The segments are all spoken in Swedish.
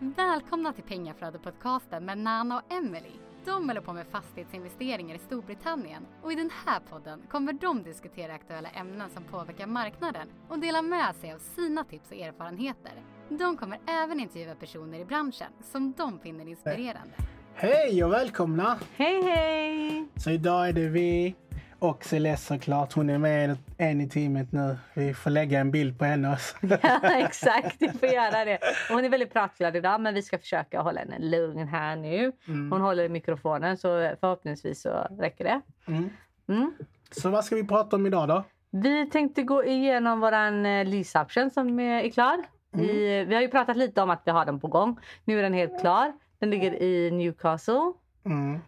Välkomna till Pengaflödet-podcasten med Nana och Emily. De håller på med fastighetsinvesteringar i Storbritannien och i den här podden kommer de diskutera aktuella ämnen som påverkar marknaden och dela med sig av sina tips och erfarenheter. De kommer även intervjua personer i branschen som de finner inspirerande. Hej och välkomna! Hej hej! Så idag är det vi och Celeste såklart. Hon är med en i teamet nu. Vi får lägga en bild på henne också. ja, exakt. Vi får göra det. Hon är väldigt pratglad idag men vi ska försöka hålla henne lugn här nu. Mm. Hon håller i mikrofonen så förhoppningsvis så räcker det. Mm. Mm. Så vad ska vi prata om idag då? Vi tänkte gå igenom våran eh, lease option som är klar. Vi, mm. vi har ju pratat lite om att vi har den på gång. Nu är den helt klar. Den ligger i Newcastle. Mm.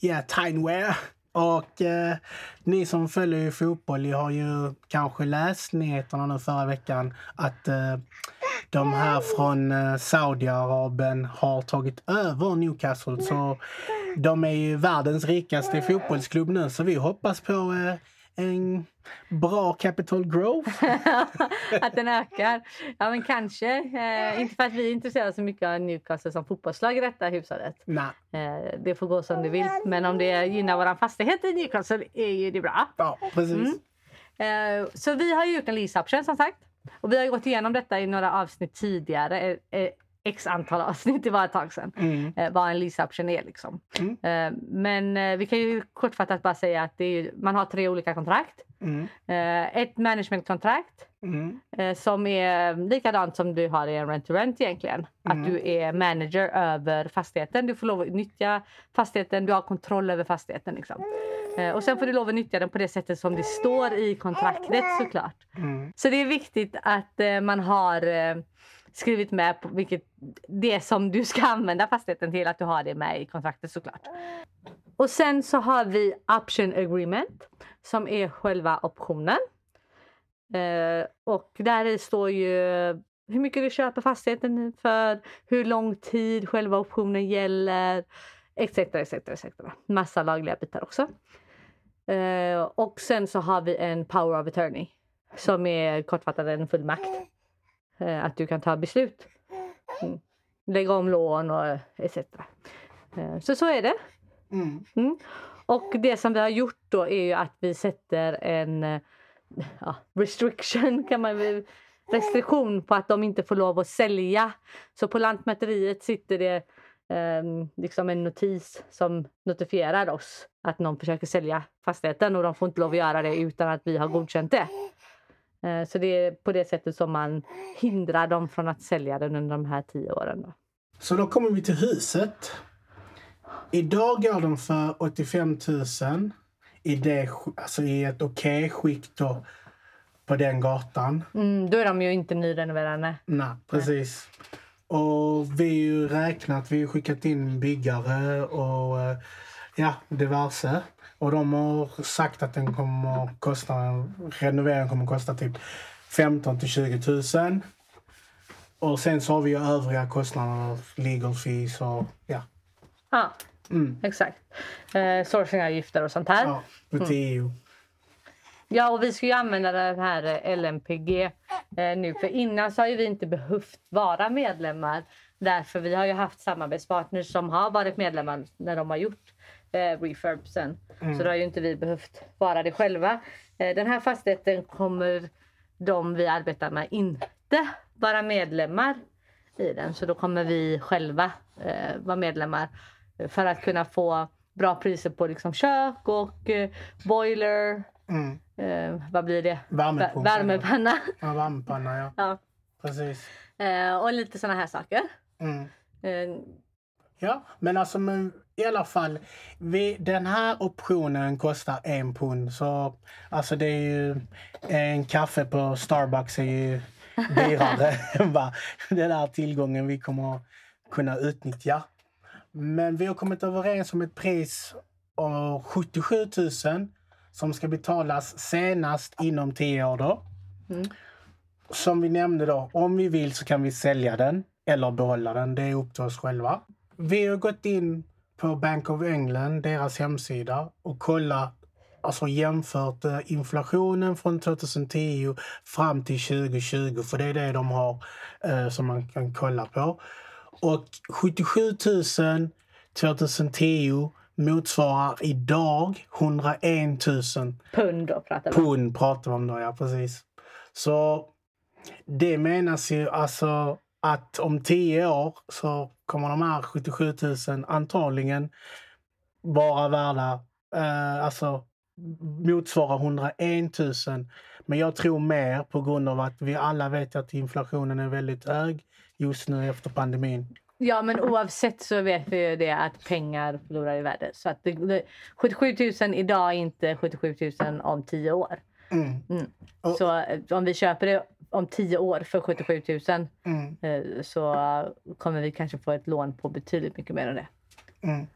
Ja, yeah, Tineware. Och eh, ni som följer fotboll har ju kanske läst nyheterna nu förra veckan att eh, de här från eh, Saudiarabien har tagit över Newcastle. Så de är ju världens rikaste fotbollsklubb nu så vi hoppas på eh, en bra capital growth. att den ökar. Ja, men kanske. Eh, inte för att vi är intresserade så mycket av Newcastle som fotbollslag i detta hushållet. Nej. Eh, det får gå som det vill. Men om det gynnar vår fastighet i Newcastle är ju det bra. Ja, precis. Mm. Eh, så vi har gjort en lease option som sagt. Och vi har gått igenom detta i några avsnitt tidigare. X antal avsnitt, det var ett tag sedan, mm. eh, vad en lease option är. Liksom. Mm. Eh, men eh, vi kan ju kortfattat bara säga att är, man har tre olika kontrakt. Mm. Ett managementkontrakt mm. som är likadant som du har i en rent-to-rent egentligen. Att mm. du är manager över fastigheten. Du får lov att nyttja fastigheten, du har kontroll över fastigheten. Liksom. Och sen får du lov att nyttja den på det sättet som det står i kontraktet såklart. Mm. Så det är viktigt att man har skrivit med på vilket, det som du ska använda fastigheten till, att du har det med i kontraktet såklart. Och sen så har vi option agreement som är själva optionen. Eh, och där står ju hur mycket du köper fastigheten för, hur lång tid själva optionen gäller, etc. etc, etc. Massa lagliga bitar också. Eh, och sen så har vi en power of attorney som är kortfattat en fullmakt. Eh, att du kan ta beslut. Mm. Lägga om lån och etc. Eh, så så är det. Mm. Mm. Och det som vi har gjort då är ju att vi sätter en eh, ja, restriction kan man väl restriktion på att de inte får lov att sälja. Så på Lantmäteriet sitter det eh, liksom en notis som notifierar oss att någon försöker sälja fastigheten och de får inte lov att göra det utan att vi har godkänt det. Eh, så det är på det sättet som man hindrar dem från att sälja den under de här tio åren. Då. Så då kommer vi till huset. Idag går de för 85 000 i, det, alltså i ett okej okay skick då, på den gatan. Mm, då är de ju inte nyrenoverade. Nej, precis. Nej. Och vi har ju räknat, vi har skickat in byggare och eh, ja, diverse. Och de har sagt att den kommer kosta, renoveringen kommer kosta typ 15 till 20 000. Och sen så har vi ju övriga kostnader, legal fees och ja. Ja, mm. exakt. Eh, sourcingavgifter och sånt här. Ja, till EU. Mm. Ja, och vi ska ju använda det här LMPG eh, nu. För innan så har vi inte behövt vara medlemmar. Därför vi har ju haft samarbetspartners som har varit medlemmar när de har gjort eh, refurbsen. Mm. Så då har ju inte vi behövt vara det själva. Eh, den här fastigheten kommer de vi arbetar med inte vara medlemmar i den. Så då kommer vi själva eh, vara medlemmar för att kunna få bra priser på liksom kök och eh, boiler. Mm. Eh, vad blir det? Värmepanna. Värmepanna. Ja, värmepanna ja. ja. Precis. Eh, och lite såna här saker. Mm. Ja, men alltså men i alla fall. Vi, den här optionen kostar en pund. Så alltså det är ju en kaffe på Starbucks är ju dyrare än vad den här tillgången vi kommer kunna utnyttja. Men vi har kommit överens om ett pris av 77 000 som ska betalas senast inom 10 år. Då. Mm. Som vi nämnde då, om vi vill så kan vi sälja den eller behålla den. Det är upp till oss själva. Vi har gått in på Bank of England, deras hemsida och kollat alltså jämfört eh, inflationen från 2010 fram till 2020, för det är det de har eh, som man kan kolla på. Och 77 000 2010 motsvarar idag 101 000 pund. Då pratar vi. Pund pratar vi om då, ja precis. Så det menas ju alltså att om tio år så kommer de här 77 000 antagligen vara värda, eh, alltså motsvara 101 000. Men jag tror mer på grund av att vi alla vet att inflationen är väldigt hög just nu efter pandemin. Ja, men oavsett så vet vi ju det att pengar förlorar i värde. Så att det, det, 77 000 idag är inte 77 000 om tio år. Mm. Mm. Så eh, om vi köper det om tio år för 77 000 mm. Eh, så kommer vi kanske få ett lån på betydligt mycket mer än det. Mm.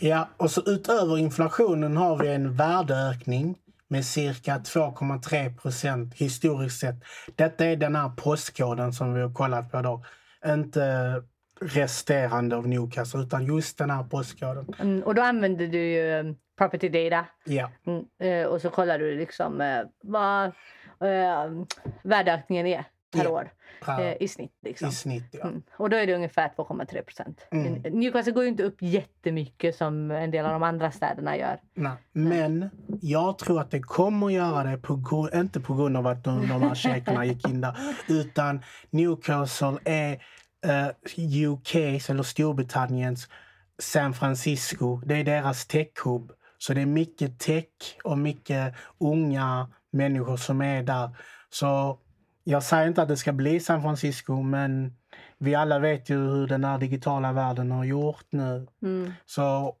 Ja, och så utöver inflationen har vi en värdeökning med cirka 2,3 procent historiskt sett. Detta är den här postkoden som vi har kollat på då. Inte resterande av Newcastle utan just den här postkoden. Mm, och då använder du ju um, property data. Ja. Mm, eh, och så kollar du liksom eh, vad eh, värdeökningen är per ja. år. Eh, I snitt. Liksom. I snitt ja. Mm. Och då är det ungefär 2,3 procent. Mm. Newcastle går ju inte upp jättemycket som en del av de andra städerna gör. Nej. Men jag tror att det kommer att göra det, på, inte på grund av att de, de här shejkerna gick in där, utan Newcastle är eh, UKs eller Storbritanniens San Francisco. Det är deras techhub. Så det är mycket tech och mycket unga människor som är där. Så jag säger inte att det ska bli San Francisco, men vi alla vet ju hur den här digitala världen har gjort nu. Mm. Så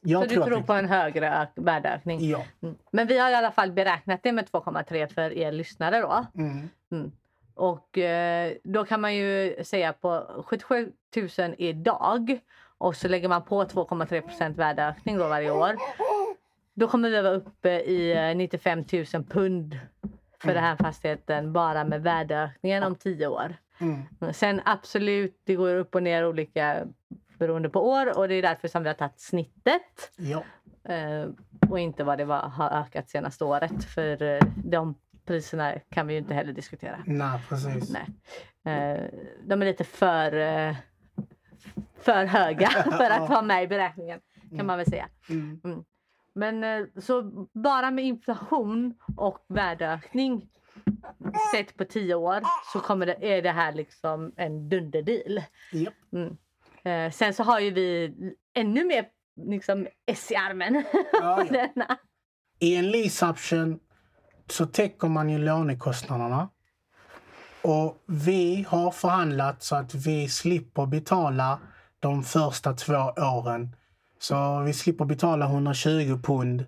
jag så tror du tror på en högre värdeökning? Ja. Mm. Men vi har i alla fall beräknat det med 2,3 för er lyssnare då. Mm. mm. Och eh, då kan man ju säga på 77 000 idag och så lägger man på 2,3% värdeökning då varje år. Då kommer vi vara uppe i 95 eh, 000 pund för mm. den här fastigheten bara med värdeökningen om 10 år. Mm. Sen absolut, det går upp och ner olika beroende på år och det är därför som vi har tagit snittet. Ja. Eh, och inte vad det var, har ökat senaste året. För eh, de priserna kan vi ju inte heller diskutera. Nej, precis. Nej. De är lite för, för höga för att vara med i beräkningen kan mm. man väl säga. Mm. Men eh, så bara med inflation och värdeökning sett på tio år så kommer det, är det här liksom en dunderdeal. Yep. Mm. Eh, sen så har ju vi ännu mer liksom S i armen. Ja, ja. I en lease option så täcker man ju lånekostnaderna. Och vi har förhandlat så att vi slipper betala de första två åren. Så vi slipper betala 120 pund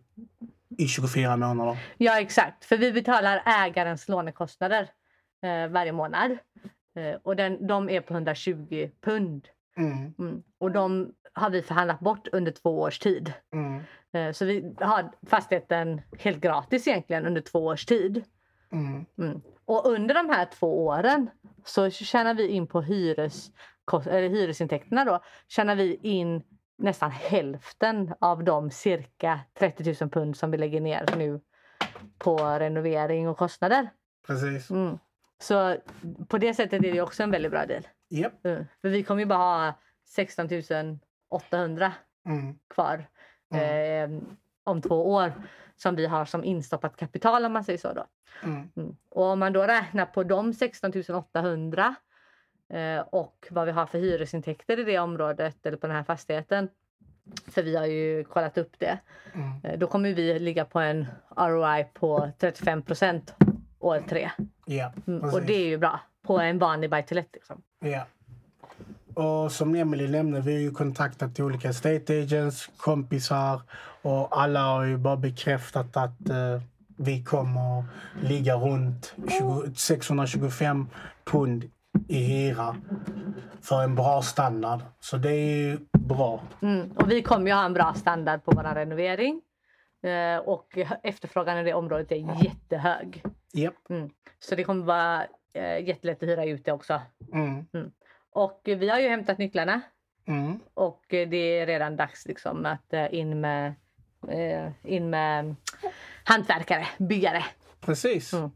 i 24 månader. Ja exakt, för vi betalar ägarens lånekostnader eh, varje månad. Eh, och den, de är på 120 pund. Mm. Mm. Och de har vi förhandlat bort under två års tid. Mm. Eh, så vi har fastigheten helt gratis egentligen under två års tid. Mm. Mm. Och under de här två åren så tjänar vi in på hyres, eller hyresintäkterna då, tjänar vi in nästan hälften av de cirka 30 000 pund som vi lägger ner nu på renovering och kostnader. Precis. Mm. Så på det sättet är det också en väldigt bra deal. Yep. Mm. För vi kommer ju bara ha 16 800 mm. kvar eh, om två år som vi har som instoppat kapital om man säger så. Då. Mm. mm. Och om man då räknar på de 16 800 eh, och vad vi har för hyresintäkter i det området eller på den här fastigheten. För vi har ju kollat upp det. Mm. Eh, då kommer vi ligga på en ROI på 35 procent år tre. Ja, mm. och det är ju bra på en vanlig buy to let. Liksom. Ja. Och som Emily nämnde, vi har ju kontaktat olika state agents, kompisar och alla har ju bara bekräftat att uh, vi kommer ligga runt 20, 625 pund i hyra för en bra standard. Så det är ju bra. Mm. Och vi kommer ju ha en bra standard på vår renovering. Uh, och efterfrågan i det området är jättehög. Yep. Mm. Så det kommer vara uh, jättelätt att hyra ut det också. Mm. mm. Och vi har ju hämtat nycklarna. Mm. Och det är redan dags liksom att eh, in med eh, in med hantverkare, byggare. Precis. Mm.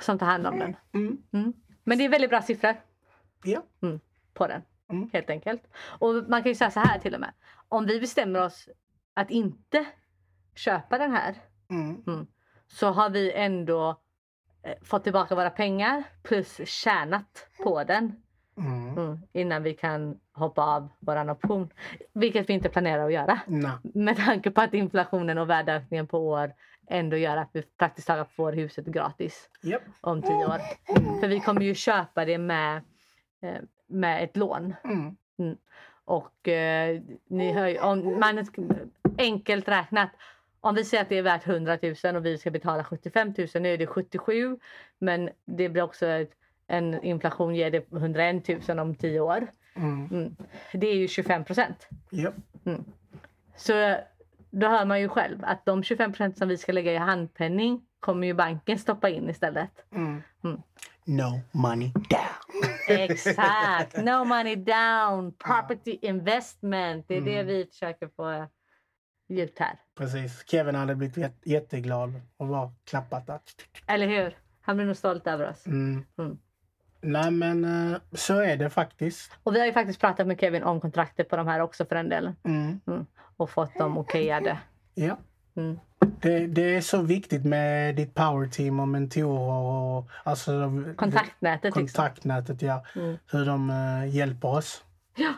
Som tar hand om den. Mm. Mm. Men det är väldigt bra siffror. Ja. Mm, på den. Mm. Helt enkelt. Och man kan ju säga så här till och med. Om vi bestämmer oss att inte köpa den här. Mm. Så har vi ändå eh, fått tillbaka våra pengar plus tjänat på den. Mm. Mm, innan vi kan hoppa av vår option. Vilket vi inte planerar att göra. Nej. Med tanke på att inflationen och värdeökningen på år ändå gör att vi praktiskt taget får huset gratis yep. om tio år. Mm. För vi kommer ju köpa det med, eh, med ett lån. Mm. mm. Och eh, ni hör, om man, enkelt räknat, om vi säger att det är värt 100 000 och vi ska betala 75 000, nu är det 77 men det blir också ett, en inflation ger det 101 000 om tio år. Mm. Mm. Det är ju 25 procent. Yep. Mm. Så då hör man ju själv att de 25 procent som vi ska lägga i handpenning kommer ju banken stoppa in istället. Mm. Mm. No money down. Exakt! No money down. Property investment. Det är det vi försöker få ut här. Precis. Kevin hade blivit jätteglad och var klappat. Eller hur? Han blir nog stolt över oss. Mm. Mm. Nej men eh, så är det faktiskt. Och vi har ju faktiskt pratat med Kevin om kontraktet på de här också för en del. Mm. Mm. Och fått dem okejade. Ja. Mm. Det, det, är så viktigt med ditt powerteam och mentorer och alltså, kontaktnätet. Kontaktnätet, liksom. ja. Mm. Hur de uh, hjälper oss. Ja.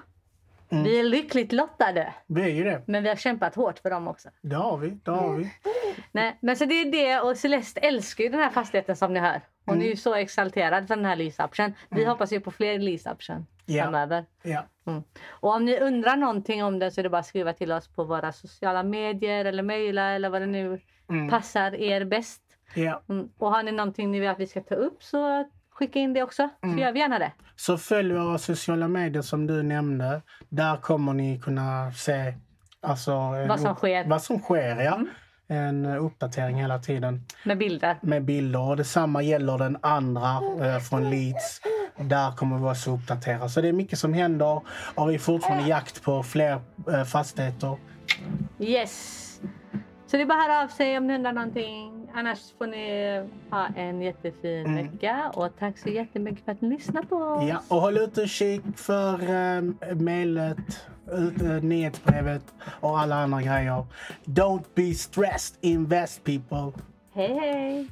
Mm. Vi är lyckligt lottade. Vi är ju det. Men vi har kämpat hårt för dem också. Det har vi. Det har vi. Nej, men så det är det och Celeste älskar ju den här fastigheten som ni hör. Hon mm. är ju så exalterad för den här lease-option. Vi mm. hoppas ju på fler lease-option ja. framöver. Ja. Mm. Och om ni undrar någonting om den så är det bara att skriva till oss på våra sociala medier eller mejla eller vad det nu mm. passar er bäst. Ja. Mm. Och har ni någonting ni vill att vi ska ta upp så skicka in det också. Så mm. gör vi gärna det. Så följ våra sociala medier som du nämnde. Där kommer ni kunna se alltså, vad som sker. Vad som sker ja. Mm. En uppdatering hela tiden. Med bilder. Med bilder. Och detsamma gäller den andra eh, från Leeds. Där kommer vi också uppdatera. Så det är mycket som händer och vi är fortfarande jakt på fler eh, fastigheter. Yes! Så det är bara att höra av sig om ni undrar någonting. Annars får ni ha en jättefin mm. vecka. Och tack så jättemycket för att ni lyssnade på oss. Ja, och håll utkik för äh, mejlet, nyhetsbrevet och alla andra grejer. Don't be stressed, invest people. Hej hej!